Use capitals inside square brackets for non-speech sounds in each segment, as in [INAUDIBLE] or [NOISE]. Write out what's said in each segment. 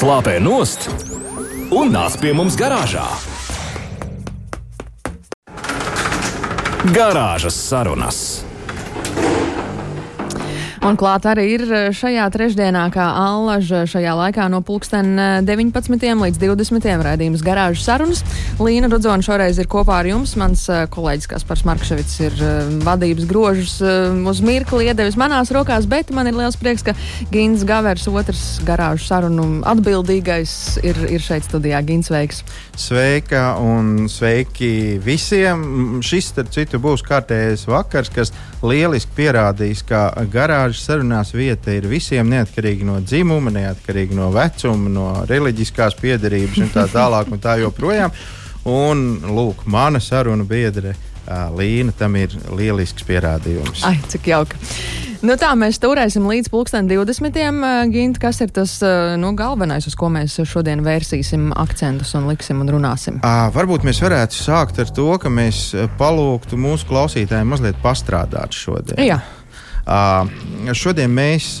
slāpē nost un nāc pie mums garāžā. Garāžas sarunas. Un klāt arī ir eh, šajā trešdienā, kā Allaža šajā laikā no pulksten 19. Eh, līdz 20. raidījums garāžas sarunas. Līna Rudzona šoreiz ir kopā ar jums. Mans eh, kolēģis Kaspars Markševits ir vadības grožus uz mirkli iedevis manās rokās, bet man ir liels prieks, ka Gins Gavers, otrs garāžu sarunu atbildīgais, ir, ir šeit studijā. Gins, sveiks! Sveika un sveiki visiem! Šis, starp citu, būs kārtējais vakars, kas lieliski pierādīs, ka garāžas sarunās vieta ir visiem, neatkarīgi no dzimuma, neatkarīgi no vecuma, no reliģiskās piedarības un tā [LAUGHS] tālāk. Un tā joprojām. Un lūk, mana saruna biedre. Līna tam ir lielisks pierādījums. Ai, cik jauki. Nu tā, mēs turēsim līdz pulksten 20. Gint, kas ir tas nu, galvenais, uz ko mēs šodien vērsīsim akcentus un liksim un runāsim? À, varbūt mēs varētu sākt ar to, ka mēs palūgtu mūsu klausītājiem mazliet pastrādāt šodien. Jā. Uh, šodien mēs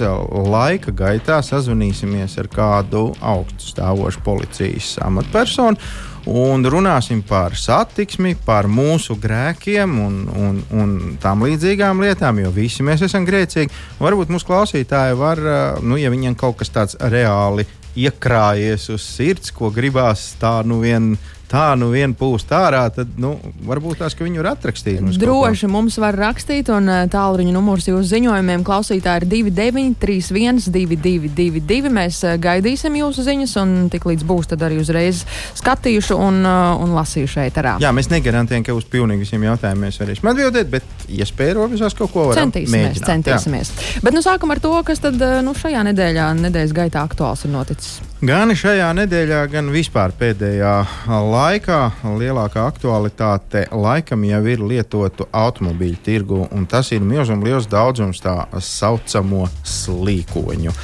laika gaitā sazvanīsimies ar kādu augstu stāvošu policijas amatpersonu un runāsim par satiksmi, par mūsu grēkiem un, un, un tām līdzīgām lietām, jo visi mēs esam grēcīgi. Varbūt mūsu klausītāji var, nu, ja viņiem kaut kas tāds reāli iekrājies uz sirds, ko gribās tā nu vien tā nu vien pūst ārā, tad nu, varbūt tās, ka viņi var atrakstīt. Mums Droši mums var rakstīt, un eh, tālruņa numurs jūsu ziņojumiem klausītāji ir 2931, 222, mēs eh, gaidīsim jūsu ziņas, un tik līdz būs, tad arī uzreiz skatījuši un, eh, un lasījuši šeit arā. Jā, mēs negarantējam, ka uz pilnīgi visiem jautājumiem mēs varēsim atbildēt, bet iespēja robežās kaut ko varam centīsimies. Mēģināt, centīsimies. Jā. Bet nu sākam ar to, kas tad nu, šajā nedēļā, nedēļas gaitā aktuāls ir noticis. Gan šajā nedēļā, gan vispār pēdējā laikā lielākā aktualitāte laikam jau ir lietotu automobīļu tirgu, un tas ir milzīgi liels daudzums tā saucamo slīkoņu.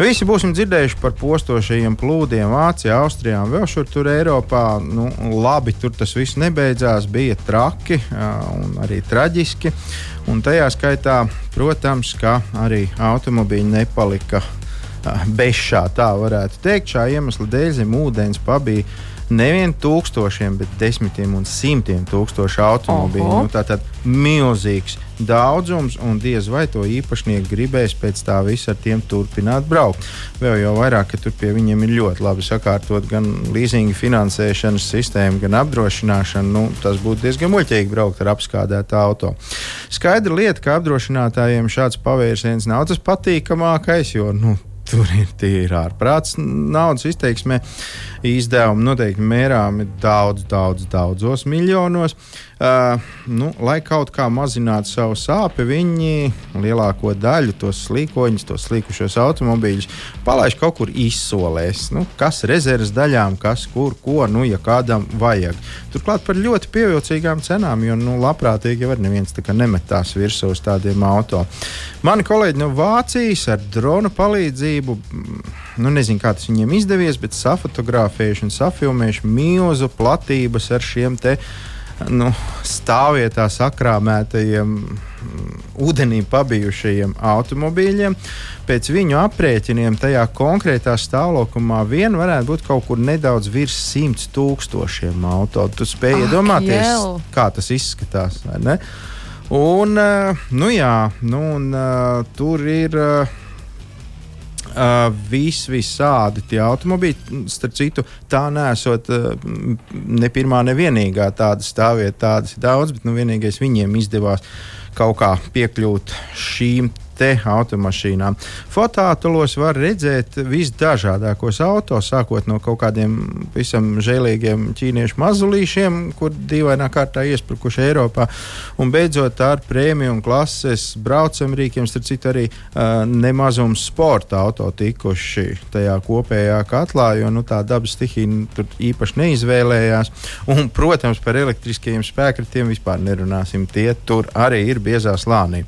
Visi būsim dzirdējuši par postošajiem plūdiem Vācijā, Austrijā un vēl šur tur Eiropā. Nu, labi, tur tas viss nebeidzās, bija traki un arī traģiski. Un tajā skaitā, protams, ka arī automobīļi nepalika [LAUGHS] bešā, tā varētu teikt. Šā iemesla dēļ zem ūdens pabija nevien tūkstošiem, bet desmitiem un simtiem tūkstošu automobīļu. Nu, tā tad milzīgs daudzums, un diez vai to īpašnieki gribēs pēc tā visa ar tiem turpināt braukt. Vēl jau vairāk, ka tur pie viņiem ir ļoti labi sakārtot gan leasinga finansēšanas sistēma, gan apdrošināšana. Nu, tas būtu diezgan muļķīgi braukt ar apskādētu auto. Skaidra lieta, ka apdrošinātājiem šāds pavērsiens nav tas patīkamākais, jo nu, Tur ir ir ārprāts naudas izteiksmē. Izdevumi noteikti mērāmi daudz, daudz, daudzos miljonos. Uh, nu, lai kaut kā mazinātu savu sāpju, viņi lielāko daļu tos slīkoņus, tos slīkušos automobīļus palaiž kaut kur izsolēs. Nu, kas rezerves daļām, kas kur, ko, nu, ja kādam vajag. Turklāt par ļoti pievilcīgām cenām, jo nu, labprātīgi jau neviens nemetās virsū uz tādiem auto. Mani kolēģi no Vācijas ar drona palīdzību nu, nezinu, kā tas viņiem izdevies, bet safotografējuši un safilmējuši milzu platības ar šiem te nu, stāvvietā sakrāmētajiem, mm, ūdenī pabijušajiem automobīļiem. Pēc viņu aprēķiniem tajā konkrētā stāvoklī vien varētu būt kaut kur nedaudz virs simts tūkstošiem auto. Tu spēj iedomāties, kā tas izskatās. Un, eh, nu jā, nu, un, uh, tur ir. Uh, Uh, vis, visādi tie automobīļi, starp citu, tā nesot uh, ne pirmā, ne vienīgā tāda stāvvieta, tādas ir daudz, bet nu, vienīgais viņiem izdevās kaut kā piekļūt šīm te automašīnām. Fotātulos var redzēt visdažādākos autos, sākot no kaut kādiem visam žēlīgiem ķīniešu mazulīšiem, kur dīvainā kārtā iesprukuši Eiropā, un beidzot ar prēmiju klases braucamrīkiem, starp citu arī uh, nemazums sporta auto tikuši tajā kopējā katlā, jo nu, tā dabas stihija tur īpaši neizvēlējās. Un, protams, par elektriskajiem spēkratiem vispār nerunāsim. Tie tur arī ir biezā slānī.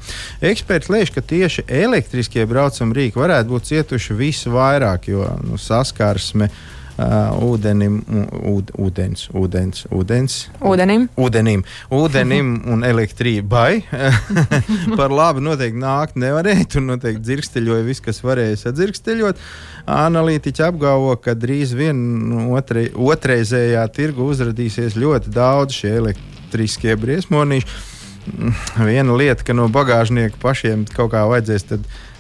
Eksperti lēš, ka tie tieši elektriskie braucamrīki varētu būt cietuši visvairāk, jo nu, saskarsme uh, ūdenim, ūd, ūdens, ūdens, ūdens, ūdenim, ūdenim, ūdenim un elektrībai. [LAUGHS] Par labu noteikti nākt nevarēja. Tur noteikti dzirksteļoja viss, kas varēja sadzirksteļot. Analītiķi apgalvo, ka drīz vien otre, otrreizējā tirgu uzrādīsies ļoti daudz šie elektriskie briesmonīši. Viena lieta, ka no bagāžnieka pašiem kaut kā vajadzēs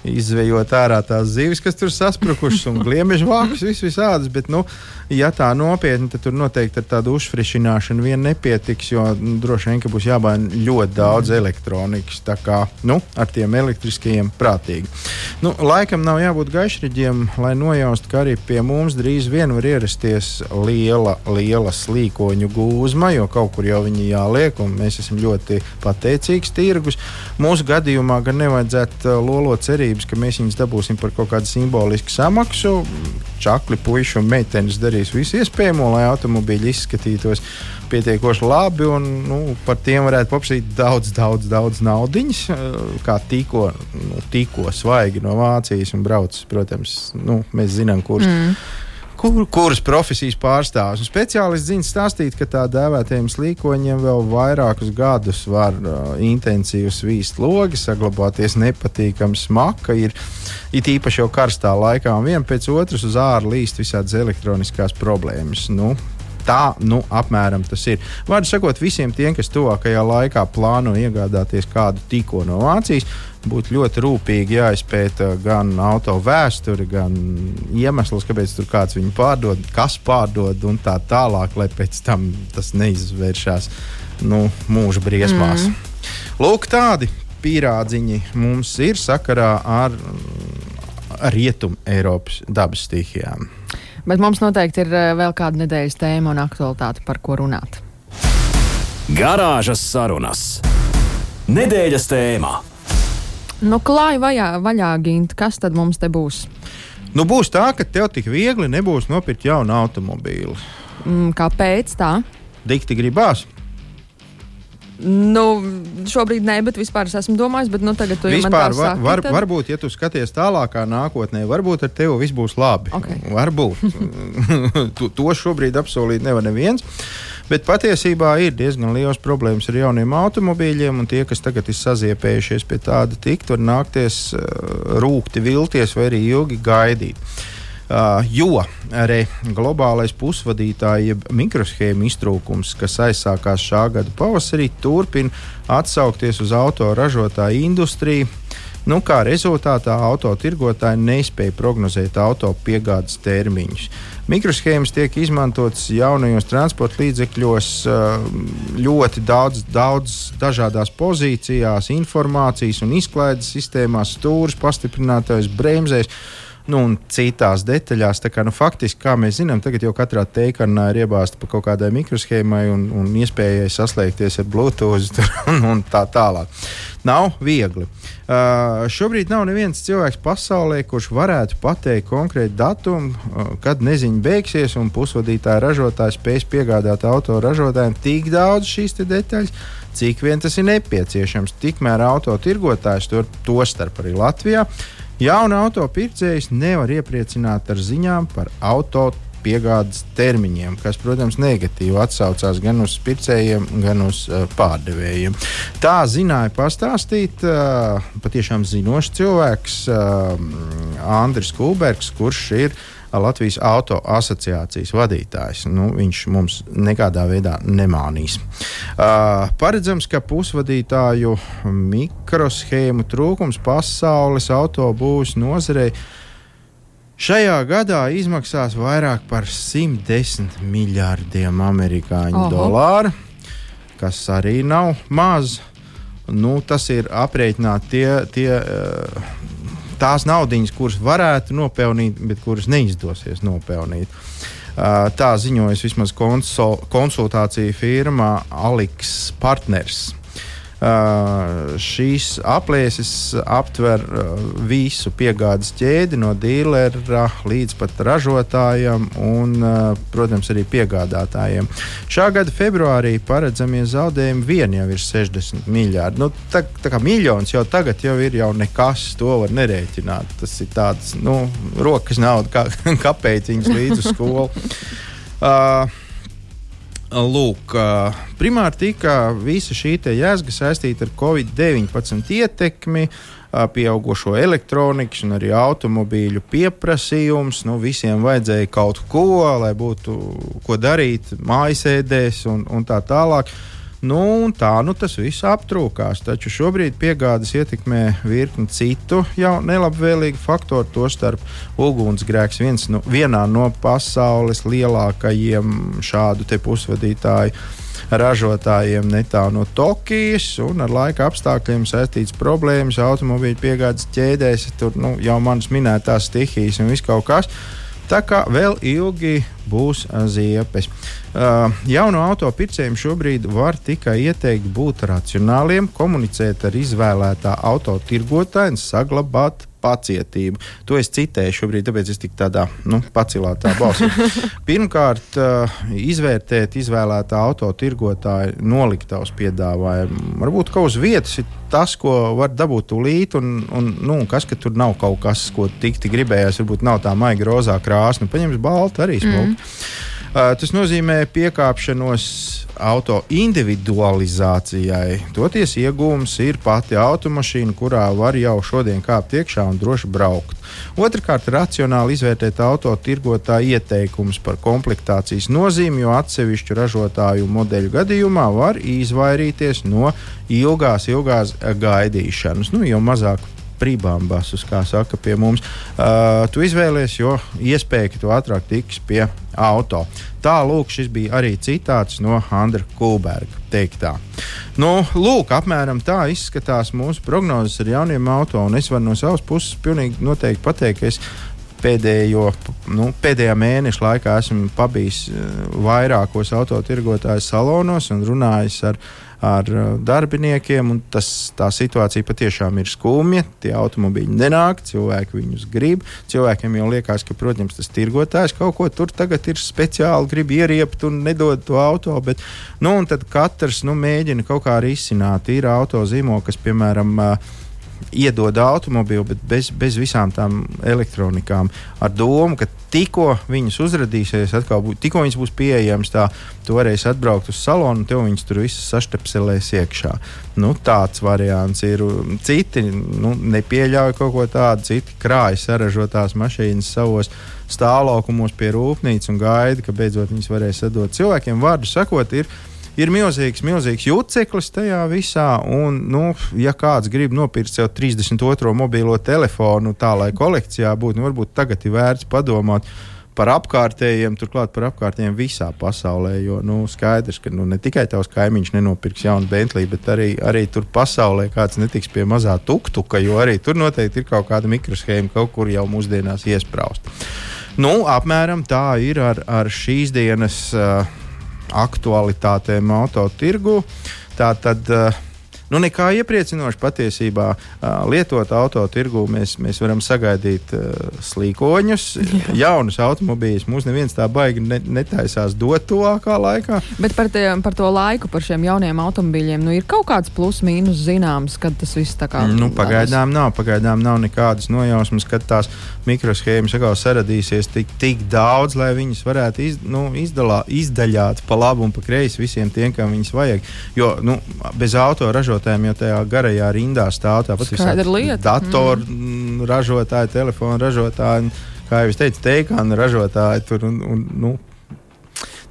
izvejot ārā tās zivis, kas tur sasprukušas, un gliemežu vākus, vis visādas. Bet, nu, ja tā nopietni, tad tur noteikti ar tādu uzfrišināšanu vien nepietiks, jo nu, droši vien būs jābaina ļoti daudz elektronikas. Tā kā nu, ar tiem elektriskajiem prātīgi. Nu, laikam nav jābūt gaišriģiem, lai nojaustu, ka arī pie mums drīz vien var ierasties liela, liela slīkoņu gūzma, jo kaut kur jau viņi jāliek, un mēs esam ļoti pateicīgs tirgus. Mūsu gadījumā gan nevajadzētu uh, lolot cerību cerības, ka mēs viņus dabūsim par kaut kādu simbolisku samaksu. Čakli, puiši un meitenes darīs visu iespējamo, lai automobīļi izskatītos pietiekoši labi. Un, nu, par tiem varētu paprasīt daudz, daudz, daudz naudas. Kā tikko, nu, tikko svaigi no Vācijas un brauc, protams, nu, mēs zinām, kurš. Mm kur, kuras profesijas pārstāvis. Un speciālists zina stāstīt, ka tā dēvētajiem slīkoņiem vēl vairākus gadus var uh, intensīvi svīst logi, saglabāties nepatīkama smaka. Ir, it īpaši jau karstā laikā, un viena pēc otras uz ārā līst visādas elektroniskās problēmas. Nu, Tā nu, apmēram tas ir. Vārdu sakot, visiem tiem, kas tuvākajā laikā plāno iegādāties kādu tikko no Vācijas, būtu ļoti rūpīgi jāizpēta gan auto vēsture, gan iemesls, kāpēc tur kāds viņu pārdod, kas pārdod un tā tālāk, lai pēc tam tas neizvēršas nu, mūža briesmās. Mm. Lūk, tādi pīrādziņi mums ir sakarā ar Rietumu Eiropas dabas stihijām. Bet mums noteikti ir eh, vēl kāda nedēļas tēma un aktualitāte, par ko runāt. Garāžas sarunas. Nedēļas tēmā. Nu, klāja vaļā, vaļā gint, kas tad mums te būs? Nu, būs tā, ka tev tik viegli nebūs nopirkt jaunu automobīlu. Mm, kāpēc tā? Dikti gribās. Nu, šobrīd nē, bet vispār es esmu domājis, bet nu, tagad tu jau vispār, var, var, tad... varbūt, ja tu skaties tālākā nākotnē, varbūt ar tevi viss būs labi. Okay. Varbūt. [LAUGHS] to, to šobrīd apsolīt nevar neviens. Bet patiesībā ir diezgan liels problēmas ar jauniem automobīļiem, un tie, kas tagad ir saziepējušies pie tāda tikt, var nākties uh, rūkti, vilties vai arī ilgi gaidīt. Jo arī globālais pusvadītāja, jeb mikroshēma iztrūkums, kas aizsākās šā gada pavasarī, turpina atsaukties uz autoražotāju industriju. Nu, kā rezultātā autotirgotāji nespēja prognozēt auto piegādes termiņus. Mikroshēmas tiek izmantotas jaunajos transporta līdzekļos ļoti daudz, daudz dažādās pozīcijās, informācijas un izklaides sistēmās, stūres, pastiprinātājs, bremzēs nu, un citās detaļās. Kā, nu, faktiski, kā mēs zinām, tagad jau katrā teikanā ir iebāzta pa kaut kādai mikroshēmai un, un iespējai saslēgties ar Bluetooth [LAUGHS] un, un tā tālāk. Nav viegli. Uh, šobrīd nav neviens cilvēks pasaulē, kurš varētu pateikt konkrētu datumu, uh, kad neziņa beigsies un pusvadītāja ražotājs spēs piegādāt autoražotājiem tik daudz šīs detaļas, cik vien tas ir nepieciešams. Tikmēr autotirgotājs to, starp arī Latvijā Jauna auto pircējs nevar iepriecināt ar ziņām par auto piegādes termiņiem, kas, protams, negatīvi atsaucās gan uz pircējiem, gan uz uh, pārdevējiem. Tā zināja pastāstīt uh, patiešām zinošs cilvēks, uh, Andris Kulbergs, kurš ir uh, Latvijas auto asociācijas vadītājs. Nu, viņš mums nekādā veidā nemānīs. Uh, paredzams, ka pusvadītāju mikroshēmu trūkums pasaules autobūvas nozarei šajā gadā izmaksās vairāk par 110 miljardiem amerikāņu Oho. dolāru, kas arī nav maz. Nu, tas ir aprēķināti tie, tie uh, tās naudiņas, kuras varētu nopelnīt, bet kuras neizdosies nopelnīt. Tā ziņojas vismaz konsul, konsultāciju firma Aliks Partners. Uh, šīs aplēses aptver uh, visu piegādes ķēdi no dīlera līdz pat ražotājam un, uh, protams, arī piegādātājiem. Šā gada februārī paredzamie zaudējumi vien jau ir 60 miljardi. Nu, tā, tā kā miljons jau tagad jau ir jau nekas, to var nerēķināt. Tas ir tāds, nu, rokas nauda, kā [LAUGHS] kapeiciņas līdz uz skolu. Uh, Lūk, primāri tika visa šī jēzga saistīta ar Covid-19 ietekmi, pieaugušo elektronikas un arī automobīļu pieprasījums. Nu, visiem vajadzēja kaut ko, lai būtu ko darīt mājasēdēs un, un tā tālāk. Nu, tā nu tas viss aptrūkās. Taču šobrīd piegādes ietekmē virkni citu jau nelabvēlīgu faktoru, tostarp ugunsgrēks, viens no, vienā no pasaules lielākajiem šādu pusvadītāju ražotājiem netālu no Tokijas, un ar laika apstākļiem saistīts problēmas automobīļu piegādes ķēdēs. Tur nu, jau manas minētās stihijas un viss kaut kas. Tā kā vēl ilgi būs ziepes. Uh, jaunu auto pircējiem šobrīd var tikai ieteikt būt racionāliem, komunicēt ar izvēlētā auto tirgotāju un saglabāt pacietību. To es citēju šobrīd, tāpēc es tik tādā nu, pacilātā balsī. [LAUGHS] Pirmkārt, uh, izvērtēt izvēlētā auto tirgotāja noliktavas piedāvājumu. Varbūt kaut uz vietas ir tas, ko var dabūt tūlīt, un, un nu, kas, ka tur nav kaut kas, ko tikti gribējās. Varbūt nav tā maiga rozā krāsa, nu, paņems baltu arī smuku. Mm. Uh, tas nozīmē piekāpšanos auto individualizācijai. Toties iegūms ir pati automašīna, kurā var jau šodien kāpt iekšā un droši braukt. Otrakārt, racionāli izvērtēt auto tirgotāju ieteikumus par komplektācijas nozīmi, jo atsevišķu ražotāju modeļu gadījumā var izvairīties no ilgās, ilgās gaidīšanas. Nu, jo mazāk prībāmbasus, kā saka pie mums. Uh, tu izvēlies, jo iespēja, ka tu ātrāk tiks pie auto. Tā, lūk, šis bija arī citāts no Andra Kulberga teiktā. Nu, lūk, apmēram tā izskatās mūsu prognozes ar jauniem auto, un es varu no savas puses pilnīgi noteikti pateikt, ka es pēdējo, nu, pēdējā mēneša laikā esmu pabijis vairākos autotirgotāju salonos un runājis ar viņiem ar uh, darbiniekiem. Tas, tā situācija patiešām ir skumja. Tie automobīļi nenāk, cilvēki viņus grib. Cilvēkiem jau liekas, ka, protams, tas tirgotājs kaut ko tur tagad ir speciāli grib ieriept un nedod to auto. Bet, nu, tad katrs nu, mēģina kaut kā risināt. Ir auto zīmola, kas, piemēram, uh, iedod automobīlu, bet bez, bez visām tām elektronikām. Ar domu, ka tikko viņas uzrādīsies, tikko viņas būs pieejamas, tā tu varēsi atbraukt uz salonu, un tev viņas tur visas saštepselēs iekšā. Nu, tāds variants ir. Citi nu, nepieļauj kaut ko tādu, citi krāj saražotās mašīnas savos stāvlaukumos pie rūpnīcas un gaida, ka beidzot viņas varēs atdot cilvēkiem. Vārdu sakot, ir ir milzīgs, milzīgs juceklis tajā visā. Un, nu, ja kāds grib nopirkt sev 32. mobilo telefonu, tā lai kolekcijā būtu, nu, varbūt tagad ir vērts padomāt par apkārtējiem, turklāt par apkārtējiem visā pasaulē. Jo nu, skaidrs, ka nu, ne tikai tavs kaimiņš nenopirks jaunu Bentley, bet arī, arī tur pasaulē kāds netiks pie mazā tuktuka, jo arī tur noteikti ir kaut kāda mikroshēma kaut kur jau mūsdienās iesprāsta. Nu, apmēram tā ir ar, ar šīs dienas. Uh, aktualitātēm autotirgu. Tā tad uh, Nu, nekā iepriecinoši patiesībā lietot auto tirgu mēs, mēs varam sagaidīt slīkoņus, Jā. jaunus automobīļus. Mums neviens tā baigi ne, netaisās dot tuvākā laikā. Bet par, te, par to laiku, par šiem jauniem automobīļiem, nu, ir kaut kāds plus-mínus zināms, kad tas viss tā kā. Nu, pagaidām nav, pagaidām nav nekādas nojausmas, kad tās mikroshēmas atkal saradīsies tik, tik daudz, lai viņas varētu iz, nu, izdalā, izdaļāt pa labu un pa kreisi visiem tiem, kam viņas vajag. Jo nu, bez auto ražotājiem ražotājiem jau tajā garajā rindā stāv tāpat visādi datoru mm. ražotāji, telefonu ražotāji, kā jau es teicu, teikānu ražotāji. Tur, un, un, nu,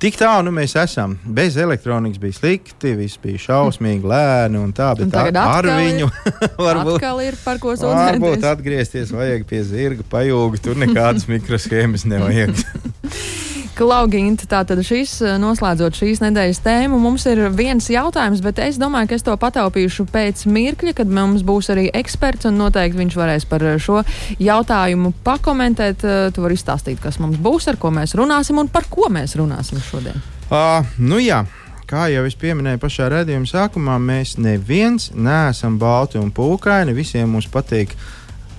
Tik tālu nu, mēs esam. Bez elektronikas bija slikti, viss bija šausmīgi, lēni un tā, bet un tā, ar viņu [LAUGHS] varbūt ir par ko sūdzēties. Varbūt atgriezties vajag pie zirga, pajūga, tur nekādas [LAUGHS] mikroshēmas nevajag. [LAUGHS] Klauginta, tātad šis, eh, noslēdzot šīs nedēļas tēmu, mums ir viens jautājums, bet es domāju, ka es to pataupīšu pēc mirkļa, kad mums būs arī eksperts, un noteikti viņš varēs par šo jautājumu pakomentēt. Eh, tu vari izstāstīt, kas mums būs, ar ko mēs runāsim un par ko mēs runāsim šodien. Uh, nu jā. kā jau es pieminēju pašā redzējuma sākumā, mēs neviens neesam balti un pūkaini. Visiem mums patīk.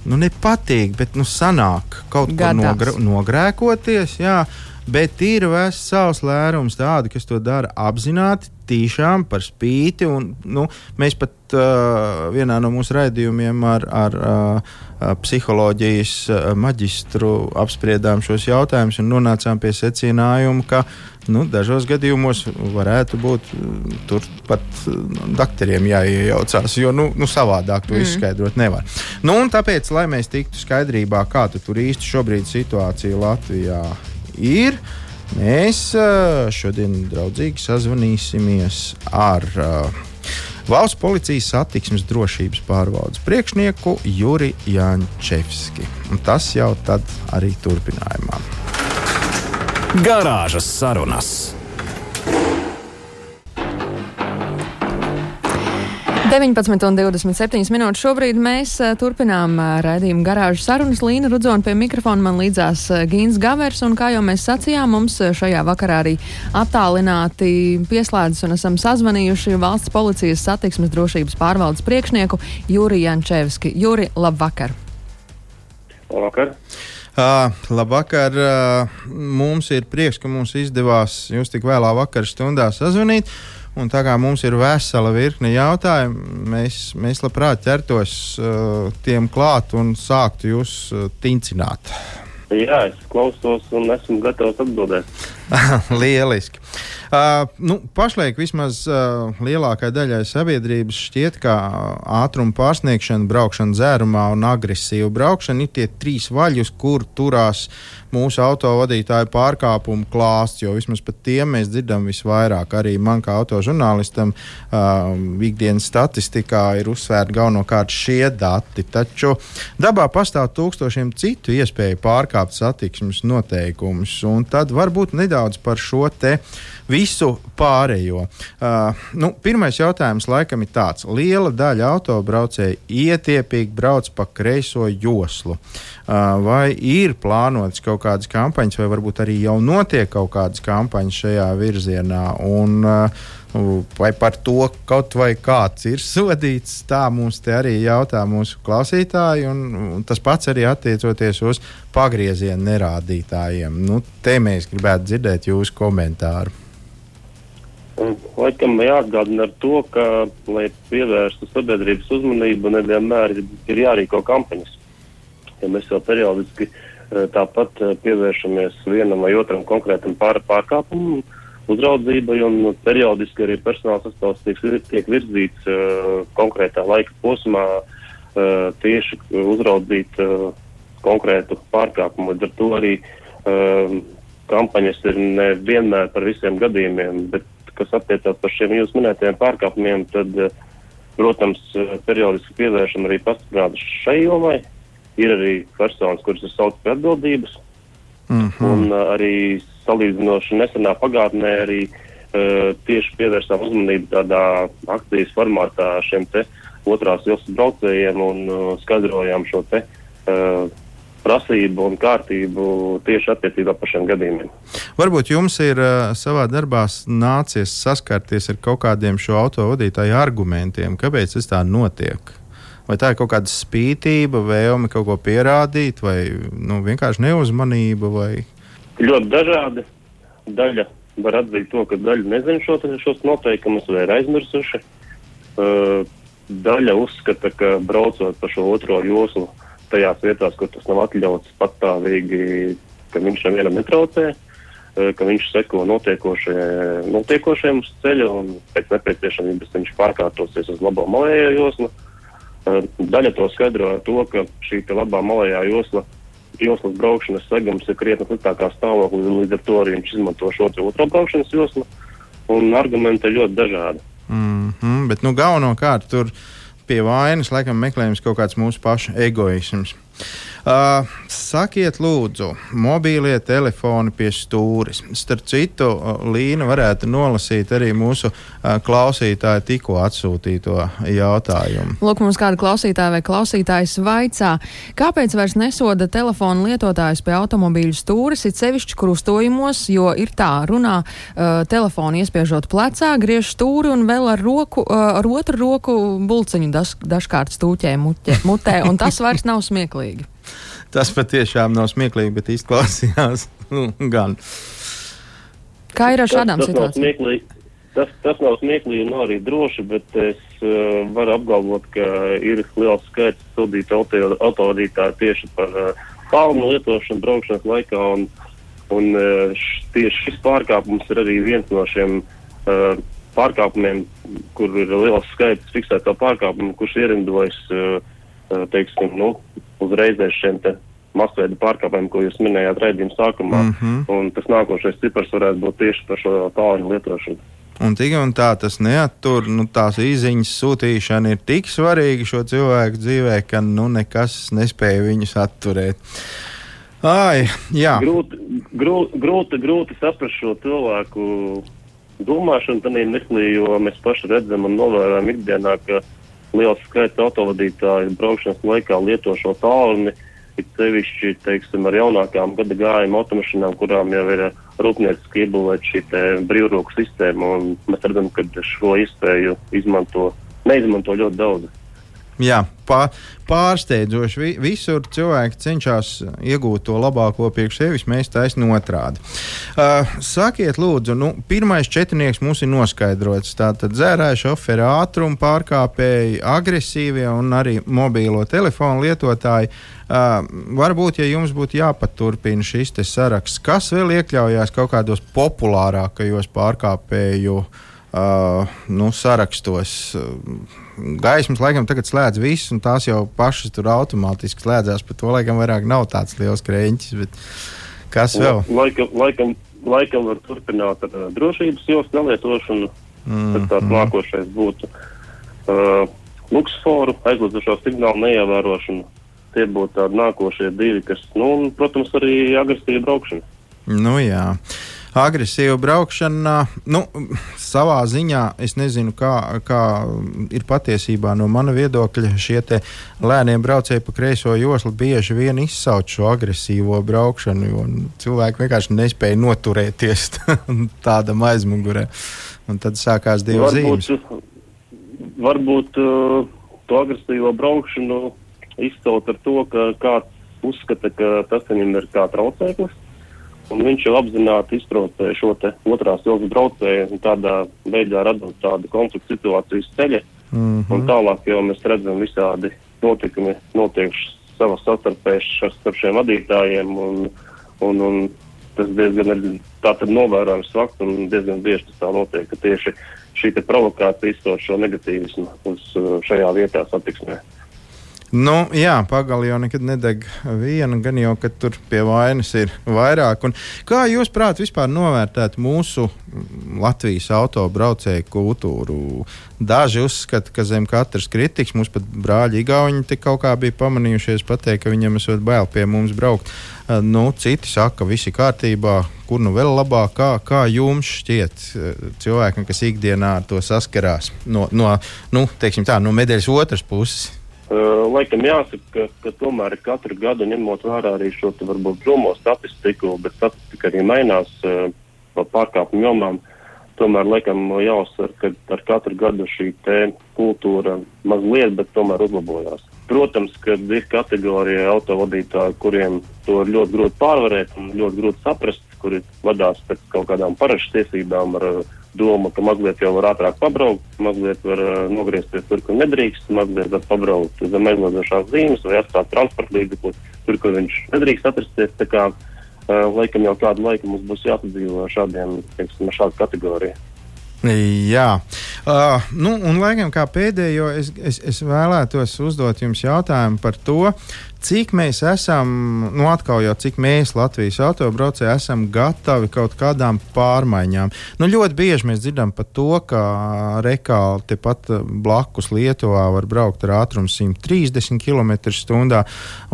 Nu, nepatīk, bet nu, sanāk kaut ko nogra nogrēkoties. Jā. Bet ir vesels lērums tādi, kas to dara apzināti, tīšām par spīti. Un, nu, mēs pat uh, vienā no mūsu raidījumiem ar, ar uh, psiholoģijas maģistru apspriedām šos jautājumus un nonācām pie secinājuma, ka nu, dažos gadījumos varētu būt turpat uh, doktoriem jāiejaucās, jo nu, nu, savādāk to mm. izskaidrot nevar. Nu, tāpēc, lai mēs tiktu skaidrībā, kāda tur īsti šobrīd situācija Latvijā ir. Mēs šodien draudzīgi sazvanīsimies ar Valsts policijas satiksmes drošības pārvaldes priekšnieku Juri Jančevski. Un tas jau tad arī turpinājumā. Garāžas sarunas. 19,27 minūtes. Šobrīd mēs uh, turpinām uh, raidījumu garāžu sarunas. Līna Rudzona pie mikrofona man līdzās uh, Gīns Gavers. Un, kā jau mēs sacījām, mums uh, šajā vakarā arī attālināti pieslēdzas un esam sazvanījuši valsts policijas satiksmes drošības pārvaldes priekšnieku Juri Jančevski. Juri, labvakar! Labvakar! Uh, labvakar! Uh, mums ir prieks, ka mums izdevās jūs tik vēlā vakar stundā sazvanīt. Un tā kā mums ir vesela virkne jautājumu, mēs, mēs labprāt ķertos uh, tiem klāt un sāktu jūs uh, tincināt. Jā, es klausos un esmu gatavs atbildēt. [LAUGHS] Lieliski. Uh, nu, pašlaik vismaz uh, lielākai daļai sabiedrības šķiet, ka ātruma pārsniegšana, braukšana dzērumā un agresīva braukšana ir tie trīs vaļi, uz kur turās mūsu autovadītāju pārkāpumu klāsts, jo vismaz par tiem mēs dzirdam visvairāk. Arī man kā autožurnālistam uh, ikdienas statistikā ir uzsvērti galvenokārt šie dati. Taču dabā pastāv tūkstošiem citu iespēju pārkāpt satiksmes noteikumus, un tad varbūt nedaudz par šo te visu pārējo. Uh, nu, pirmais jautājums laikam ir tāds: liela daļa autobraucēju ietiepīgi brauc pa kreiso joslu. Uh, vai ir plānotas kaut kādas kampaņas, vai varbūt arī jau notiek kaut kādas kampaņas šajā virzienā? Un, uh, Vai par to kaut vai kāds ir [LAUGHS] sodīts? Tā mums te arī jautā mūsu klausītāji, un, un tas pats arī attiecoties uz pagrieziena nerādītājiem. Nu, te mēs gribētu dzirdēt jūsu komentāru. Laikam jāatgādina ar to, ka, lai pievērstu sabiedrības uzmanību, nevienmēr ir, jārīko kampaņas. Ja mēs jau periodiski eh, tāpat eh, pievēršamies vienam vai otram konkrētam pār, pārkāpumam, uzraudzībai, un periodiski arī personāla sastāvs tiek, tiek virzīts uh, konkrētā laika posmā uh, tieši uzraudzīt uh, konkrētu pārkāpumu. Līdz ar to arī uh, kampaņas ir nevienmēr par visiem gadījumiem, bet kas attiecās par šiem jūsu minētajiem pārkāpumiem, tad, eh, protams, eh, periodiski pievēršam arī pastiprinātu šai jomai. Ir arī personas, kuras ir sauc pie atbildības, mm -hmm. un uh, arī salīdzinoši nesenā pagātnē arī uh, tieši pievērsām uzmanību tādā akcijas formātā šiem te otrās joslas braucējiem un uh, skaidrojām šo te uh, prasību un kārtību tieši attiecībā par šiem gadījumiem. Varbūt jums ir uh, savā darbā nācies saskarties ar kaut kādiem šo autovadītāju argumentiem, kāpēc tas tā notiek? Vai tā ir kaut kāda spītība, vēlme kaut ko pierādīt, vai nu, vienkārši neuzmanība? Vai... Ļoti dažādi. Daļa var atzīt to, ka daļa nezina šo, šos noteikumus vai ir aizmirsuši. Uh, daļa uzskata, ka braucot pa šo otro joslu, uh, tajās vietās, kur tas nav atļauts patstāvīgi, ka viņš nevienam netraucē, eh, ka viņš seko notiekošajiem uz ceļa un pēc nepieciešamības viņš pārkārtosies uz labo malējo joslu. Eh, daļa to skaidro ar to, ka šī labā malējā josla, joslas braukšanas segums ir krietni sliktākā stāvoklī, līdz ar to arī viņš izmanto šo otro braukšanas joslu, un argumenti ir ļoti dažādi. Mm -hmm, bet nu, galvenokārt tur pie vainas laikam meklējums kaut kāds mūsu pašu egoisms. Uh, sakiet, lūdzu, mobīlie telefoni pie stūres. Starp citu, Līna varētu nolasīt arī mūsu uh, klausītāju tikko atsūtīto jautājumu. Lūk, mums kāda klausītāja vai klausītājs vaicā, kāpēc vairs nesoda telefonu lietotājus pie automobīļu stūres, it sevišķi krustojumos, jo ir tā, runā uh, telefonu iespiežot plecā, griež stūri un vēl ar, roku, uh, ar otru roku bulciņu daž, dažkārt stūķē muķe, mutē, un tas vairs nav smieklīgi. Tas patiešām nav smieklīgi, bet izklausījās [LAUGHS] nu, gan. Kā ir ar šādām tas, tas nav situācijām? Tas, tas nav smieklīgi un arī droši, bet es uh, varu apgalvot, ka ir liels skaits sodītu auto- autovadītāju tieši par uh, palmu lietošanu braukšanas laikā. Un, un uh, š, tieši šis pārkāpums ir arī viens no šiem uh, pārkāpumiem, kur ir liels skaits fiksēto pārkāpumu, kurš ierindojas uh, teiksim, nu, uzreiz aiz šiem te masveida pārkāpumiem, ko jūs minējāt raidījuma sākumā. Mm -hmm. Un tas nākošais cipars varētu būt tieši par šo tālruņa lietošanu. Un tik un tā tas neattur, nu, tās īsiņas sūtīšana ir tik svarīga šo cilvēku dzīvē, ka nu, nekas nespēja viņus atturēt. Ai, jā, Grūti, grūti, grūti, grūti saprast šo cilvēku domāšanu tādā mirklī, jo mēs paši redzam un novērojam ikdienā, ka liels skaits autovadītāju braukšanas laikā lieto šo tālruni. It sevišķi, teiksim, ar jaunākām gada gājuma automašīnām, kurām jau ir eh, rūpnieciski iebūvēta šī brīvroku sistēma, mēs redzam, ka šo iespēju izmanto, neizmanto ļoti daudz. Jā pā, pārsteidzoši. Vi, visur cilvēki cenšas iegūt to labāko priekš sevis, mēs taisnām otrādi. Uh, sakiet, lūdzu, nu, pirmais četrnieks mums ir noskaidrots. Tātad dzērāji šoferi, ātruma pārkāpēji, agresīvie un arī mobīlo telefonu lietotāji. Uh, varbūt, ja jums būtu jāpaturpina šis saraksts, kas vēl iekļaujās kaut kādos populārākajos pārkāpēju uh, nu, sarakstos. Uh, gaismas laikam tagad slēdz viss, un tās jau pašas tur automātiski slēdzās. Par to laikam vairāk nav tāds liels krēķis. bet Kas vēl? Laikam, laikam, laikam var turpināt ar uh, drošības jostu nelietošanu. Mm, tad tāds nākošais būtu uh, luksforu aizlietošo signālu neievērošana. Tie būtu tādi nākošie divi, kas, nu, un, protams, arī agresīva braukšana. Nu, jā. Agresīva braukšana, nu, savā ziņā es nezinu, kā, kā ir patiesībā no mana viedokļa. Šie lēnie braucēji pa kreiso joslu bieži vien izsauc šo agresīvo braukšanu, jo cilvēki vienkārši nespēja noturēties [LAUGHS] tādam aizmugurē. Un tad sākās divas zīmes. varbūt uh, to agresīvo braukšanu izcelt ar to, ka kāds uzskata, ka tas viņam ir kā traucēklis. Un viņš jau apzināti iztraucē šo otrās ilgas braucēju un tādā veidā radot tādu konfliktu situāciju uz ceļa. Mm. -hmm. Un tālāk jau mēs redzam visādi notikumi notiek savā savstarpēji starp šiem vadītājiem. Un, un, un tas diezgan ir novērojams fakts un diezgan bieži tas tā notiek, ka tieši šī provokācija izsauc šo negatīvismu uz šajā vietā satiksmē. Nu, jā, pagali jau nekad nedeg viena, gan jau, ka tur pie vainas ir vairāk. Un kā jūs, prāt, vispār novērtētu mūsu Latvijas autobraucēju kultūru? Daži uzskata, ka zem katras kritikas mums pat brāļi Igauni kaut kā bija pamanījušies pateikt, ka viņiem esot bail pie mums braukt. Uh, Nu, citi saka, ka viss ir kārtībā, kur nu vēl labāk, kā, kā jums šķiet uh, cilvēkam, kas ikdienā ar to saskarās no, no, nu, tā, no medaļas otras puses. Uh, laikam jāsaka, ka, ka tomēr katru gadu ņemot vērā arī šo te varbūt drumo statistiku, bet statistika arī mainās uh, par pārkāpumu jomām. Tomēr laikam jāuzsver, ka ar katru gadu šī kultūra mazliet, bet tomēr uzlabojās. Protams, ka ir kategorija autovadītāju, kuriem to ir ļoti grūti pārvarēt un ļoti grūti saprast, kuri vadās pēc kaut kādām parašas tiesībām ar domu, ka mazliet jau var ātrāk pabraukt, mazliet var uh, nogriezties tur, kur nedrīkst, mazliet var pabraukt zem aizliedošās zīmes vai atstāt transporta līdzekli tur, kur viņš nedrīkst atrasties. Tā kā uh, laikam jau kādu laiku mums būs jāsadzīvo ar šādiem, teiksim, ar šādu kategoriju. Jā, uh, nu, un laikam kā pēdējo es, es, es vēlētos uzdot jums jautājumu par to, cik mēs esam, nu atkal jau cik mēs Latvijas autobraucēji esam gatavi kaut kādām pārmaiņām. Nu, ļoti bieži mēs dzirdam par to, ka rekāli tepat blakus Lietuvā var braukt ar ātrumu 130 km/h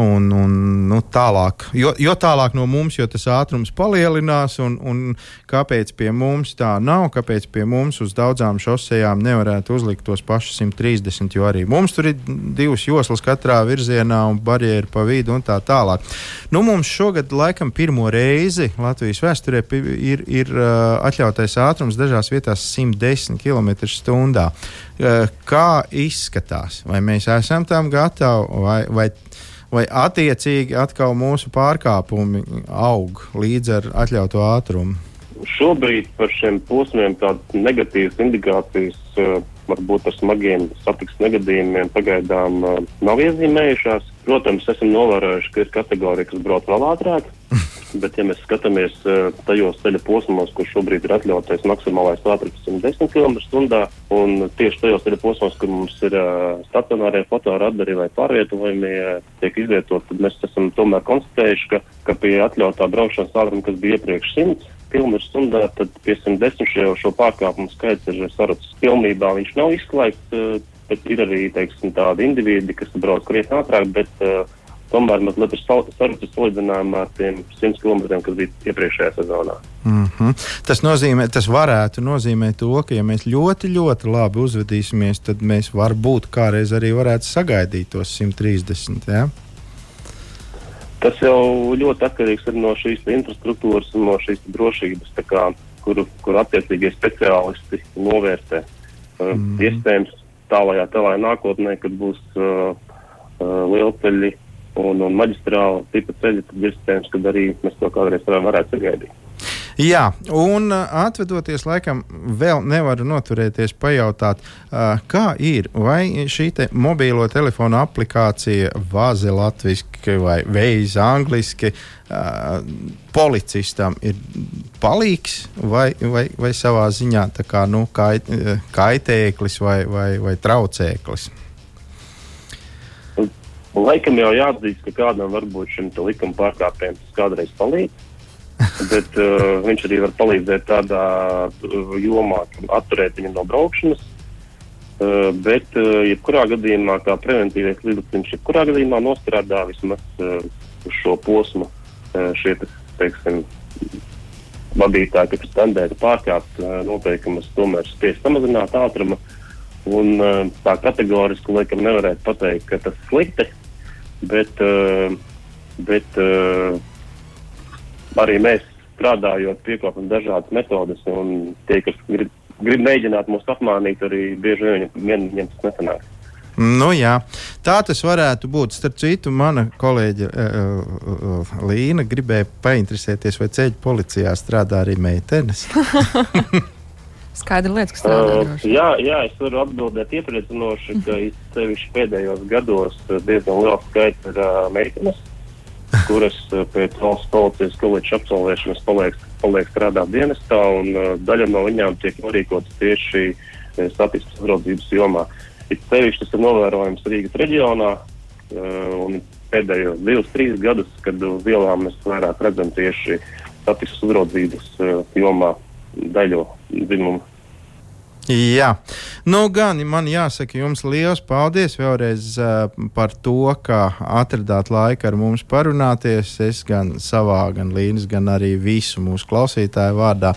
un, un nu, tālāk. Jo, jo tālāk no mums, jo tas ātrums palielinās, un, un kāpēc pie mums tā nav, kāpēc pie mums uz daudzām šosejām nevarētu uzlikt tos pašus 130, jo arī mums tur ir divas joslas katrā virzienā un barjeras pa vidu un tā tālāk. Nu, mums šogad laikam pirmo reizi Latvijas vēsturē ir, ir uh, atļautais ātrums dažās vietās 110 km/h. Uh, kā izskatās? Vai mēs esam tam gatavi? Vai, vai vai attiecīgi atkal mūsu pārkāpumi aug līdz ar atļautu ātrumu? Šobrīd par šiem posmiem tādas negatīvas indikācijas, uh, varbūt ar smagiem satiksmes negadījumiem, pagaidām uh, nav iezīmējušās. Protams, esam novērojuši, ka ir kategorija, kas brauc vēl ātrāk. [LAUGHS] Bet, ja mēs skatāmies uh, tajos ceļa posmos, kur šobrīd ir atļautais maksimālais ātrums 110 km/h, un tieši tajos ceļa posmos, kur mums ir stacionārie fotoradari vai pārvietojumi, uh, tiek izvietot, tad mēs esam tomēr konstatējuši, ka, ka pie atļautā braukšanas ātruma, kas bija iepriekš 100 km/h, tad pie 110 jau šo pārkāpumu skaits ir sarucis. Pilnībā viņš nav izslēgts, uh, bet ir arī teiksim, tādi individi, kas brauc krietni ātrāk, bet uh, tomēr mazliet ir sarucis salīdzinājumā ar tiem 100 km, kas bija iepriekšējā sezonā. Mm -hmm. Tas nozīmē, tas varētu nozīmēt to, ka, ja mēs ļoti, ļoti labi uzvedīsimies, tad mēs varbūt kādreiz arī varētu sagaidīt tos 130. Ja? Tas jau ļoti atkarīgs no šīs infrastruktūras un no šīs drošības, kā, kuru, kur attiecīgie speciālisti novērtē. Mm. Iespējams, tālākajā, tālākajā nākotnē, kad būs uh, uh, lielceļi un, un maģistrāla tipa ceļi, tad iespējams, ka arī mēs to kādreiz varētu sagaidīt. Jā, un uh, atvedoties laikam, vēl nevaru noturēties pajautāt, uh, kā ir, vai šī te mobīlo telefonu aplikācija vāze latviski vai veids angliski uh, policistam ir palīgs vai, vai, vai savā ziņā tā kā nu, kait, kaitēklis vai, vai, vai traucēklis? Laikam jau jāatzīst, ka kādam varbūt šim likuma pārkāpējam tas kādreiz palīdz. Bet uh, viņš arī var palīdzēt tādā uh, jomā, atturēt viņu no braukšanas. Uh, bet, uh, jebkurā gadījumā, kā preventīvais līdzeklis, jebkurā gadījumā nostrādā vismaz uh, uz šo posmu. Uh, šie, teiksim, vadītāji, kas ir standēta pārkāpt uh, noteikumus, tomēr spēj samazināt ātrumu. Un, uh, tā kategoriski laikam nevarētu pateikt, ka tas ir slikti bet, uh, bet uh, arī mēs strādājot, piekopam dažādas metodes, un tie, kas grib, grib mēģināt mūs apmānīt, arī bieži vien viņiem tas nesanāk. Nu, jā, tā tas varētu būt. Starp citu, mana kolēģe uh, Līna gribēja painteresēties, vai ceļu policijā strādā arī meitenes. [LAUGHS] Skaidra lieta, kas strādā. Uh, jā, jā, es varu atbildēt iepriecinoši, ka sevišķi pēdējos gados diezgan liels skaits ir uh, meitenes, kuras uh, pēc valsts policijas koledžas absolvēšanas paliek, paliek strādāt dienestā, un uh, daļa no viņām tiek norīkotas tieši uh, satiksmes uzraudzības jomā. It sevišķi tas ir novērojams Rīgas reģionā, uh, un pēdējos divus, trīs gadus, kad uz ielām mēs vairāk redzam tieši satiksmes uzraudzības uh, jomā daļu dzimumu. Jā, nu gan man jāsaka jums liels paldies vēlreiz uh, par to, ka atradāt laiku ar mums parunāties. Es gan savā, gan Līnas, gan arī visu mūsu klausītāju vārdā.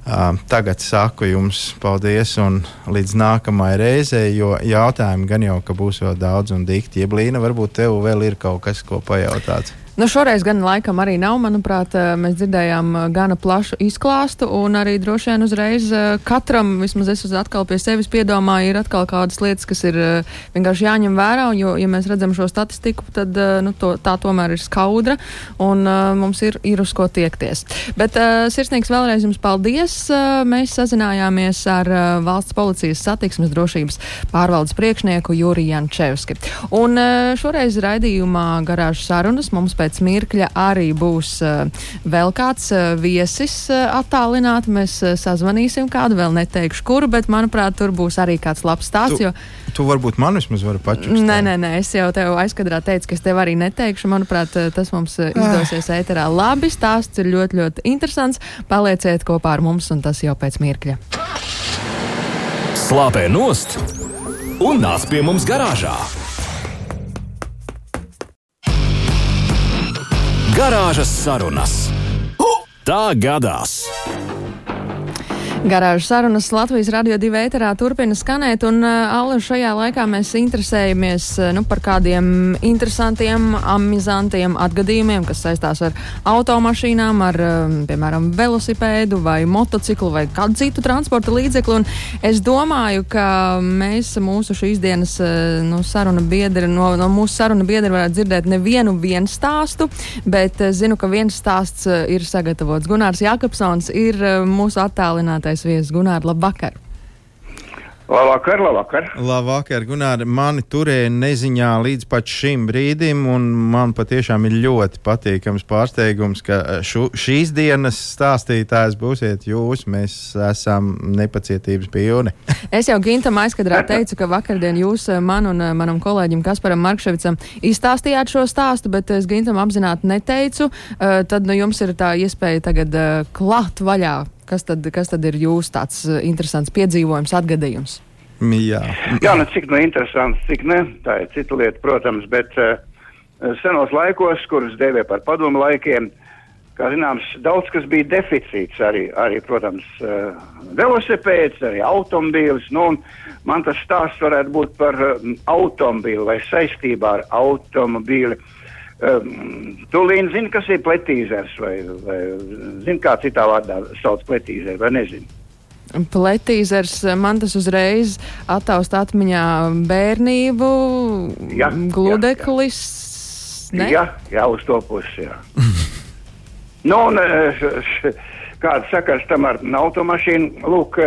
Uh, tagad saku jums paldies un līdz nākamajai reizei, jo jautājumu gan jau, ka būs vēl daudz un dikti. Jeb Līna, varbūt tev vēl ir kaut kas, ko pajautāt. Nu, šoreiz gan laikam arī nav. Manuprāt, eh, mēs dzirdējām eh, gana plašu izklāstu, un arī droši vien uzreiz eh, katram, vismaz es atkal pie sevis piedomāju, ir atkal kādas lietas, kas ir vienkārši jāņem vērā. Jo, ja mēs redzam šo statistiku, tad nu, to, tā tomēr ir skaudra, un mums ir, ir uz ko tiekties. Bet sirsnīgs vēlreiz jums paldies. Mēs sazinājāmies ar valsts policijas satiksmes drošības pārvaldes priekšnieku Juriju Jančevski. Un šoreiz raidījumā garāžas sarunas mums pēc pēc mirkļa arī būs vēl kāds viesis attālināti. Mēs sazvanīsim kādu, vēl neteikšu, kuru, bet manuprāt, tur būs arī kāds labs stāsts. Tu, jo... tu varbūt man vismaz vari pačukstēt. Nē, nē, nē, es jau tev aizkadrā teicu, ka es tev arī neteikšu. Manuprāt, tas mums izdosies ēterā. Labi, stāsts ir ļoti, ļoti interesants. Palieciet kopā ar mums, un tas jau pēc mirkļa. Slāpē nost un nāc pie mums garāžā. Garāžas sarunas. Tā gadās! Garāžas sarunas Latvijas radio divi ēterā turpina skanēt, un Alla šajā laikā mēs interesējamies nu, par kādiem interesantiem, amizantiem atgadījumiem, kas saistās ar automašīnām, ar, piemēram, velosipēdu vai motociklu vai kādu citu transporta līdzekli. Un es domāju, ka mēs mūsu šīs dienas nu, saruna biedri, no, no mūsu saruna biedra varētu dzirdēt nevienu vienu stāstu, bet zinu, ka viens stāsts ir sagatavots. Gunārs Jakobsons ir mūsu attālinātais cienītais viesis Gunārs. Labvakar! Labvakar, labvakar. Labvakar, Gunār. Mani turēja neziņā līdz pat šim brīdim, un man patiešām ir ļoti patīkams pārsteigums, ka šu, šīs dienas stāstītājs būsiet jūs. Mēs esam nepacietības pilni. [LAUGHS] es jau Gintam aizkadrā teicu, ka vakardien jūs eh, man un eh, manam kolēģim Kasparam Markševicam izstāstījāt šo stāstu, bet es Gintam apzināti neteicu. Tad nu, jums ir tā iespēja tagad klāt vaļā Kas tad, kas tad ir jūsu tāds eh, interesants piedzīvojums, atgadījums? Jā, Jā nu, cik nu interesants, cik ne, tā ir cita lieta, protams, bet uh, senos laikos, kurus dēvē par padomu laikiem, kā zināms, daudz kas bija deficīts arī, arī protams, uh, velosipēds, arī automobīlis, nu, un man tas stāsts varētu būt par uh, automobīli vai saistībā ar automobīli. Uh, Um, tu līdzi zini, kas ir pletīzers, vai, vai zini, kā citā vārdā sauc pletīzeru, vai nezini? Pletīzers man tas uzreiz attaust atmiņā bērnību, ja, gludeklis. Jā, jā, jā, uz to pusi, jā. [LAUGHS] nu, un kāds sakars tam ar automašīnu, lūk,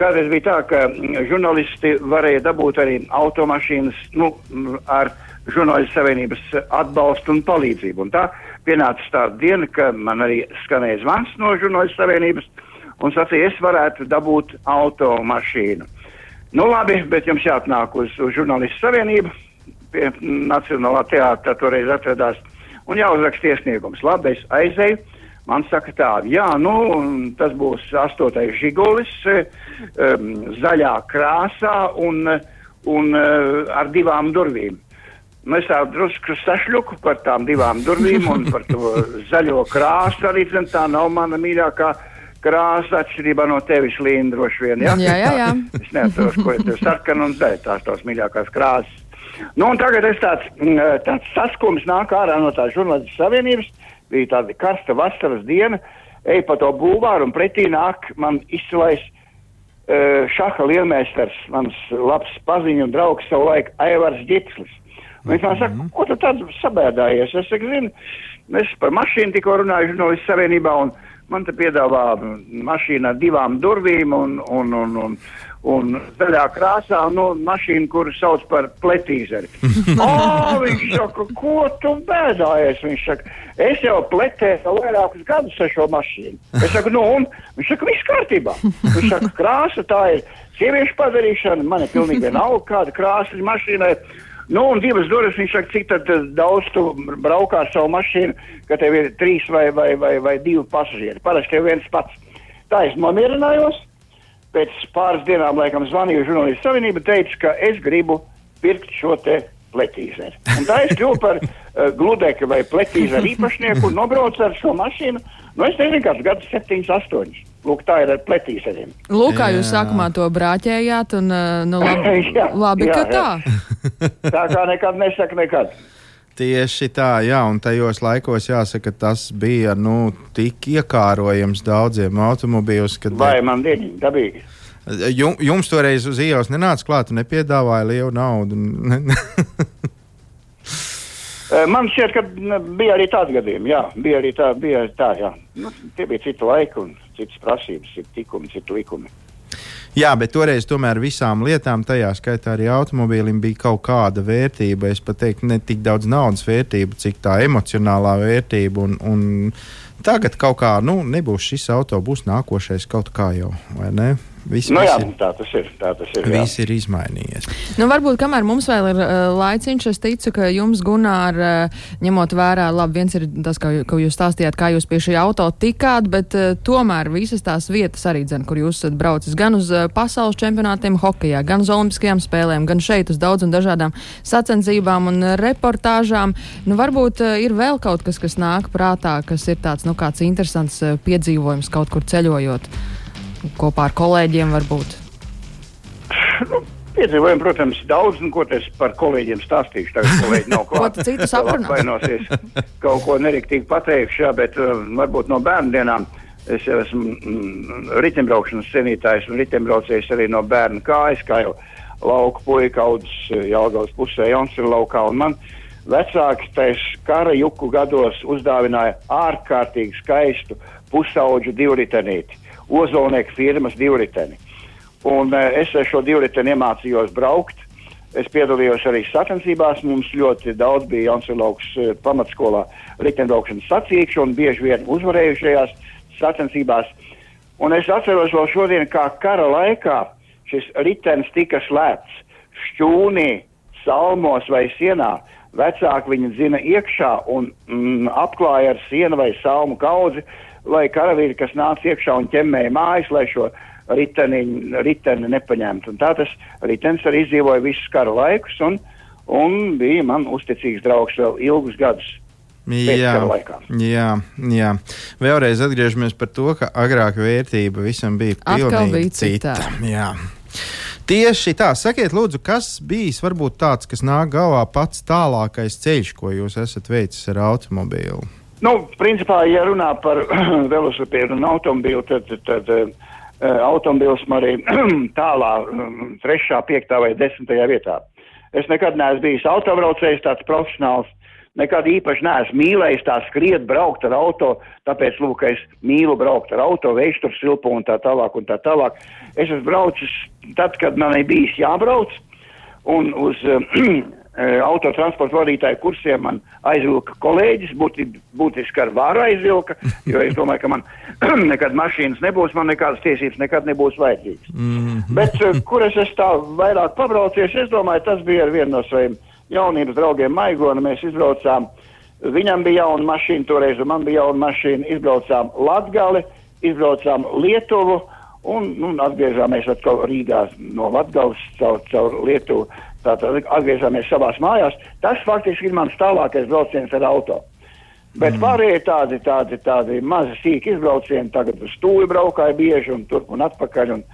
kādreiz bija tā, ka žurnālisti varēja dabūt arī automašīnas, nu, ar žurnālistu savienības atbalstu un palīdzību. Un tā pienāca tā diena, ka man arī skanēja zvans no žurnālistu savienības un sacīja, es varētu dabūt automašīnu. Nu labi, bet jums jāatnāk uz, uz žurnālistu savienību, pie Nacionālā teātra toreiz atradās, un jāuzraksta iesniegums. Labi, es aizēju. Man saka tā, jā, nu, tas būs astotais žigulis, um, zaļā krāsā un, un uh, ar divām durvīm. Mēs tā drusku sašļuku par tām divām durvīm un par to [LAUGHS] zaļo krāsu. Arī zin, tā nav mana mīļākā krāsa, atšķirībā no tevis, Līna, droši vien. Ja? Jā, jā, jā. [LAUGHS] es neatceros, ko ir sarkana un zaļa, tās tās mīļākās krāsas. Nu, tagad es tāds, mm, tāds saskums nāk ārā no tās žurnālistu savienības. Bija tāda karsta vasaras diena, ej pa to bulvāru un pretī nāk man izcilais uh, šaha lielmeistars, mans labs paziņu un draugs savulaik Aivars Ģipslis. Viņš man saka, ko tu tāds sabēdājies? Es saku, zinu, es par mašīnu tikko runāju žurnālistu savienībā, un man te piedāvā mašīna ar divām durvīm un, un, un, un, un zaļā krāsā, nu, mašīnu, kuru sauc par pletīzeri. [LAUGHS] o, viņš saka, ko tu bēdājies? Viņš saka, es jau pletēju vairākus gadus ar šo mašīnu. Es saku, nu, un viņš saka, viss kārtībā. Viņš saka, krāsa tā ir sieviešu padarīšana, man ir pilnīgi vienalga, kāda krāsa ir mašīnai. Nu, un divas durvis viņš saka, cik eh, daudz tu braukā ar savu mašīnu, ka tev ir trīs vai, vai, vai, vai divi pasažieri. Parasti tev viens pats. Tā es nomierinājos. Pēc pāris dienām, laikam, zvanīju žurnālistu savienību, teicu, ka es gribu pirkt šo te pletīzeri. Un tā es kļuvu par uh, gludekļu vai pletīzeru īpašnieku un nobraucu ar šo mašīnu. Nu, es nezinu, kāds gads, septiņus, astoņus. Lūk, tā ir ar pletīzeriem. Lūk, kā jūs sākumā to brāķējāt, un nu, labi, [LAUGHS] jā, labi jā, ka jā. tā. [LAUGHS] tā kā nekad nesaka nekad. Tieši tā, jā, un tajos laikos jāsaka, tas bija nu, tik iekārojams daudziem automobīļiem. Kad... Vai man bija dabīgi? Jum, jums toreiz uz ielas nenāca klāt, nepiedāvāja lielu naudu. [LAUGHS] Man šķiet, ka bija arī tāds gadījums. Jā, bija arī tā, bija tā jā. Nu, tie bija citi laiki un citas prasības, citi tikumi, citi likumi. Jā, bet toreiz tomēr visām lietām, tajā skaitā arī automobīlim, bija kaut kāda vērtība. Es pat teiktu, ne tik daudz naudas vērtība, cik tā emocionālā vērtība. Un, un tagad kaut kā, nu, nebūs šis auto, būs nākošais kaut kā jau, vai ne? Viss, Nu, jā, ir, tā tas ir. Tā tas ir jā. viss ir izmainījies. Nu, varbūt kamēr mums vēl ir uh, laiciņš, es ticu, ka jums, Gunār, uh, ņemot vērā, labi, viens ir tas, ka, ka jūs stāstījāt, kā jūs pie šī auto tikāt, bet uh, tomēr visas tās vietas arī, dzen, kur jūs esat braucis gan uz uh, pasaules čempionātiem hokejā, gan uz olimpiskajām spēlēm, gan šeit uz daudz un dažādām sacensībām un reportāžām. Nu, varbūt uh, ir vēl kaut kas, kas nāk prātā, kas ir tāds, nu, kāds interesants uh, piedzīvojums kaut kur ceļojot kopā ar kolēģiem varbūt. Piedzīvojumi, protams, daudz, un ko es par kolēģiem stāstīšu. Tagad kolēģi nav [LAUGHS] Ko tu citu saprunās? Vainosies, kaut ko neriktīgi pateikšu, jā, bet uh, varbūt no bērnu dienām. Es jau esmu mm, riteņbraukšanas cienītājs un riteņbraucējs arī no bērna kājas, kā jau lauka puika audzis Jālgavas pusē, Jonsira laukā. Un man vecāki tais kara juku gados uzdāvināja ārkārtīgi skaistu pusauģu divritenīti, ozolnieku firmas divriteni. Un uh, es ar šo divriteni iemācījos braukt. Es piedalījos arī sacensībās. Mums ļoti daudz bija Jaunsilauks uh, pamatskolā riteņbraukšanas sacīkšu un bieži vien uzvarējušajās sacensībās. Un es atceros vēl šodien, kā kara laikā šis ritenis tika slēpts šķūnī, salmos vai sienā. Vecāki viņu zina iekšā un mm, apklāja ar sienu vai salmu kaudzi, lai karavīri, kas nāca iekšā un ķemmēja mājas, lai šo riteni, riteni nepaņemtu. Un tā tas ritenis arī izdzīvoja visus kara laikus un, un bija man uzticīgs draugs vēl ilgus gadus. Jā, jā, jā. Vēlreiz atgriežamies par to, ka agrāk vērtība visam bija pilnīgi bija cita. citā. Jā. Tieši tā, sakiet, lūdzu, kas bijis varbūt tāds, kas nāk galvā pats tālākais ceļš, ko jūs esat veicis ar automobīlu? Nu, principā, ja runā par [CLEARS THROAT] velosipēdu un automobīlu, tad, tad, uh, automobīls man arī [CLEARS THROAT] tālā, um, trešā, piektā vai desmitajā vietā. Es nekad neesmu bijis autobraucējs, tāds profesionāls. Nekad īpaši neesmu mīlējis tā skriet, braukt ar auto, tāpēc, lūk, es mīlu braukt ar auto, veistur silpu un tā tālāk un tā tālāk. Es esmu braucis tad, kad man ir bijis jābrauc, un uz [CLEARS THROAT] autotransporta vadītāju kursiem man aizvilka kolēģis, būti, būtiski ar vāru aizvilka, jo es domāju, ka man [CLEARS THROAT] nekad mašīnas nebūs, man nekādas tiesības nekad nebūs vajadzīgas. Mm -hmm. Bet uh, kur es esmu tā vairāk pabraucies, es domāju, tas bija ar vienu no saviem jaunības draugiem Maigonu. Mēs izbraucām, viņam bija jauna mašīna toreiz, un man bija jauna mašīna. Izbraucām Latgali, izbraucām Lietuvu un, un atgriezāmies atkal Rīgā no Latgales caur, caur Lietuvu. Tātad atgriezāmies savās mājās. Tas faktiski ir mans tālākais brauciens ar auto. Bet mm. pārējie tādi, tādi, tādi mazi sīki izbraucieni, tagad uz stūri braukāja bieži un turp un atpakaļ. Un,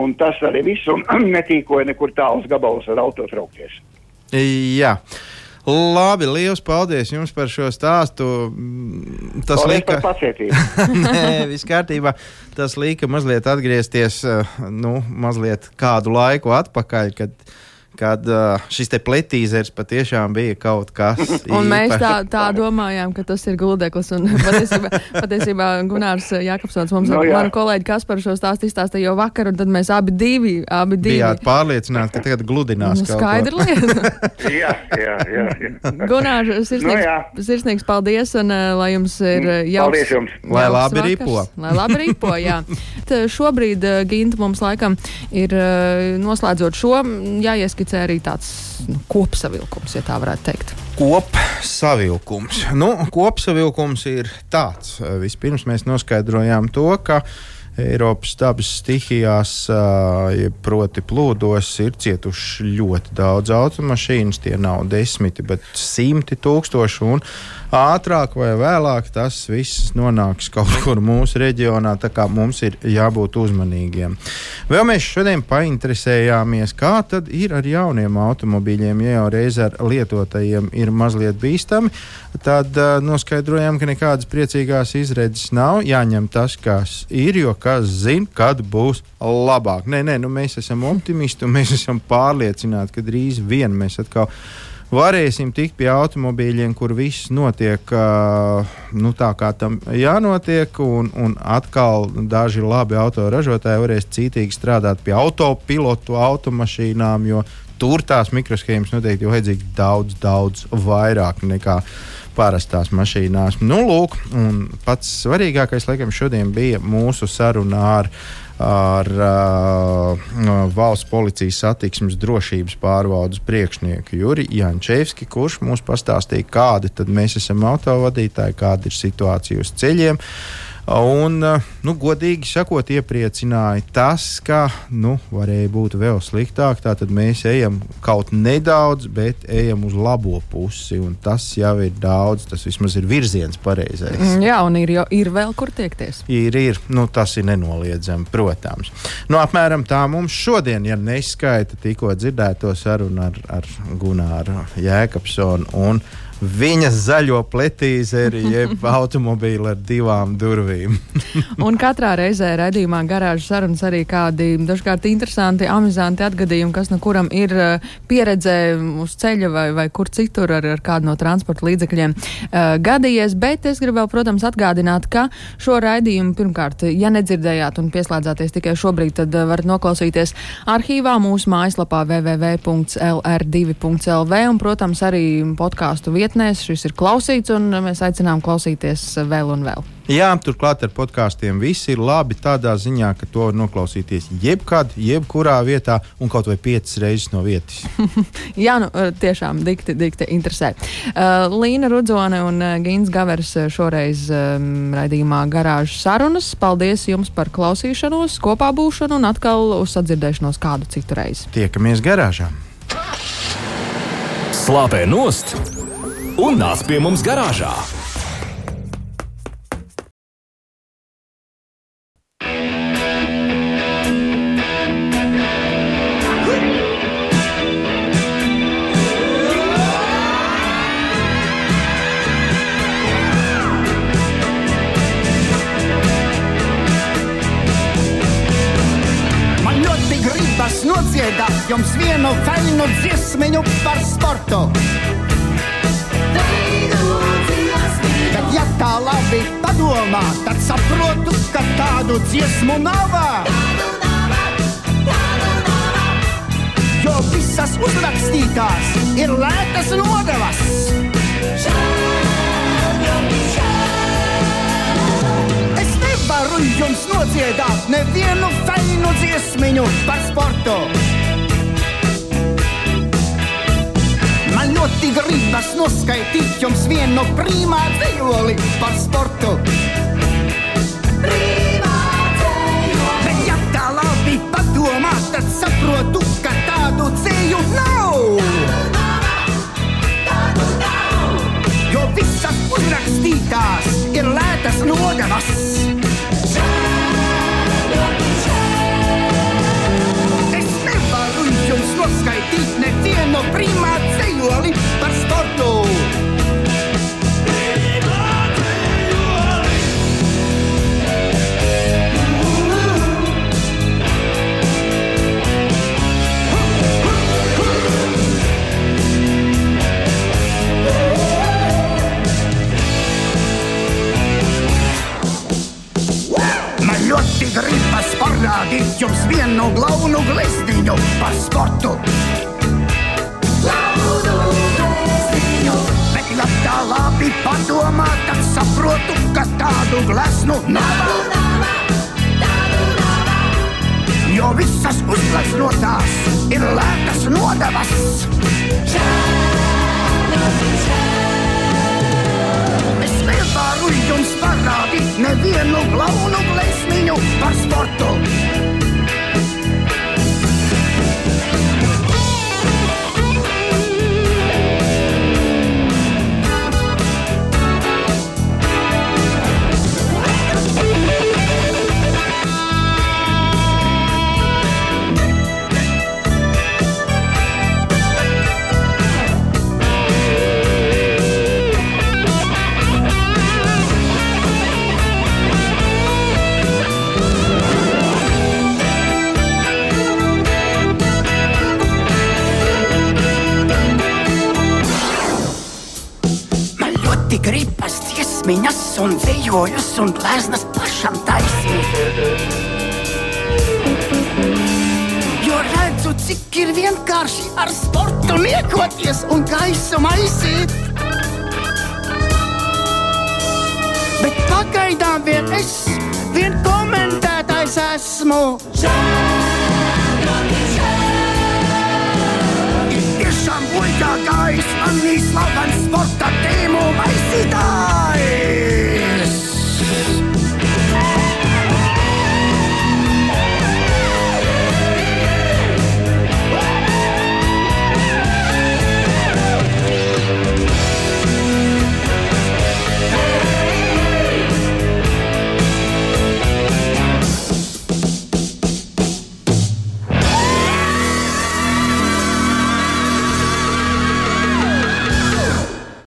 un tas arī viss, un [CLEARS THROAT] netīkoja nekur tālus gabalus ar auto traukties. Jā. Labi, liels paldies jums par šo stāstu. Mm, Tas Paldies lika, pacietību. [LAUGHS] Nē, viss kārtībā. Tas lika mazliet atgriezties, eh, nu, mazliet kādu laiku atpakaļ, kad, kad eh, šis te pletīzers patiešām bija kaut kas. [LAUGHS] Un mēs tā, tā domājām, ka tas ir gulēklis. [LAUGHS] Patiesībā, patiesībā Gunārs Jākapsons mums Nu, no, jā. manu kolēģi Kasparu šo stāstu izstāstīja jau vakar, un tad mēs abi divi, abi divi. bijāt pārliecināti, ka tagad gludinās Nu, kaut skaidra lieta. [LAUGHS] jā, jā, jā. jā. Gunārs, sirsnīgs, Nu, jā. sirsnīgs paldies, un uh, lai jums ir uh, jauks. Paldies jums. Lai labi vakars. ripo. Lai labi ripo, jā. T, šobrīd, uh, Ginta, mums laikam ir uh, noslēdzot šo, m, jāieskicē arī tāds nu, kopsavilkums, ja tā varētu teikt. Kopsavilkums. Nu, kopsavilkums ir tāds. Vispirms mēs noskaidrojām to, ka Eiropas dabas stihijās, proti plūdos, ir cietuši ļoti daudz automašīnas. Tie nav desmiti, bet simti tūkstoši. Un ātrāk vai vēlāk tas viss nonāks kaut kur mūsu reģionā. Tā kā mums ir jābūt uzmanīgiem. Vēl mēs šodien painteresējāmies, kā tad ir ar jauniem automobīļiem, ja jau reiz ar lietotajiem ir mazliet bīstami. Tad uh, noskaidrojām, ka nekādas priecīgās izredzes nav. Jāņem tas, kas ir, jo kas zina, kad būs labāk. Nē, nē, nu mēs esam optimisti un mēs esam pārliecināti, ka drīz vien mēs atkal varēsim tikt pie automobīļiem, kur viss notiek nu, tā, kā tam jānotiek, un, un atkal daži labi autoražotāji varēs cītīgi strādāt pie autopilotu automašīnām, jo tur tās mikroshēmas noteikti ir vajadzīgas daudz, daudz vairāk nekā parastās mašīnās. Nu, lūk, pats svarīgākais, laikam, šodien bija mūsu saruna ar ar uh, valsts policijas satiksmes drošības pārvaldes priekšnieku Juri Jančevski, kurš mums pastāstīja, kādi mēs esam autovadītāji, kāda ir situācija uz ceļiem. Uh, Un, eh, nu, godīgi sakot, iepriecināja tas, ka nu, varēja būt vēl sliktāk. Tātad mēs ejam kaut nedaudz, bet ejam uz labo pusi. Tas jau ir daudz, tas vismaz ir virziens pareizais. Mm, jā, un ir, jau, ir vēl kur tiekties. Ir, ir. Nu, tas ir nenoliedzami, protams. Nu, apmēram tā mums šodien, ja neskaita tikko dzirdēto sarunu ar, ar Gunāru Jēkabsonu viņa zaļo pletīzeri, jeb [LAUGHS] automobīlu ar divām durvīm. [LAUGHS] un katrā reizē redzījumā garāžas sarunas arī kādi dažkārt interesanti, amizanti atgadījumi, kas no kuram ir uh, pieredze uz ceļa vai, vai kur citur ar, ar kādu no transporta līdzekļiem uh, gadījies. Bet es gribu vēl, protams, atgādināt, ka šo raidījumu pirmkārt, ja nedzirdējāt un pieslēdzāties tikai šobrīd, tad uh, varat noklausīties arhīvā mūsu mājaslapā www.lr2.lv un, protams, arī podkāstu vietā vietnēs. Šis ir klausīts, un mēs aicinām klausīties vēl un vēl. Jā, turklāt ar podkāstiem viss ir labi tādā ziņā, ka to var noklausīties jebkad, jebkurā vietā un kaut vai piecas reizes no vietas. [LAUGHS] Jā, nu, tiešām dikti, dikti interesē. Uh, Līna Rudzone un uh, Gins Gavers šoreiz um, raidījumā garāžas sarunas. Paldies jums par klausīšanos, kopā būšanu un atkal uz sadzirdēšanos kādu citu reizi. Tiekamies garāžā! Slāpē nost un nāc pie mums garāžā. Uzrakstītās ir lētas nodevas. jums noskaidīt nevienu primā parādīt jums vienu glaunu glezniņu par sportu. Bet, ja tā labi padomā, tad saprotu, ka tādu gleznu nav. Jo visas uzgleznotās ir lētas nodevas. Čā nevaru jums parādīt nevienu glaunu blēsmiņu par sportu. Dziesmiņas un dzējojus un gleznas pašam taisīt. Jo redzu, cik ir vienkārši ar sportu niekoties un gaisu maisīt. Bet pagaidām vien es, vien komentētājs esmu. Ultra Guys an die slavens sporta tēmu maisītāji!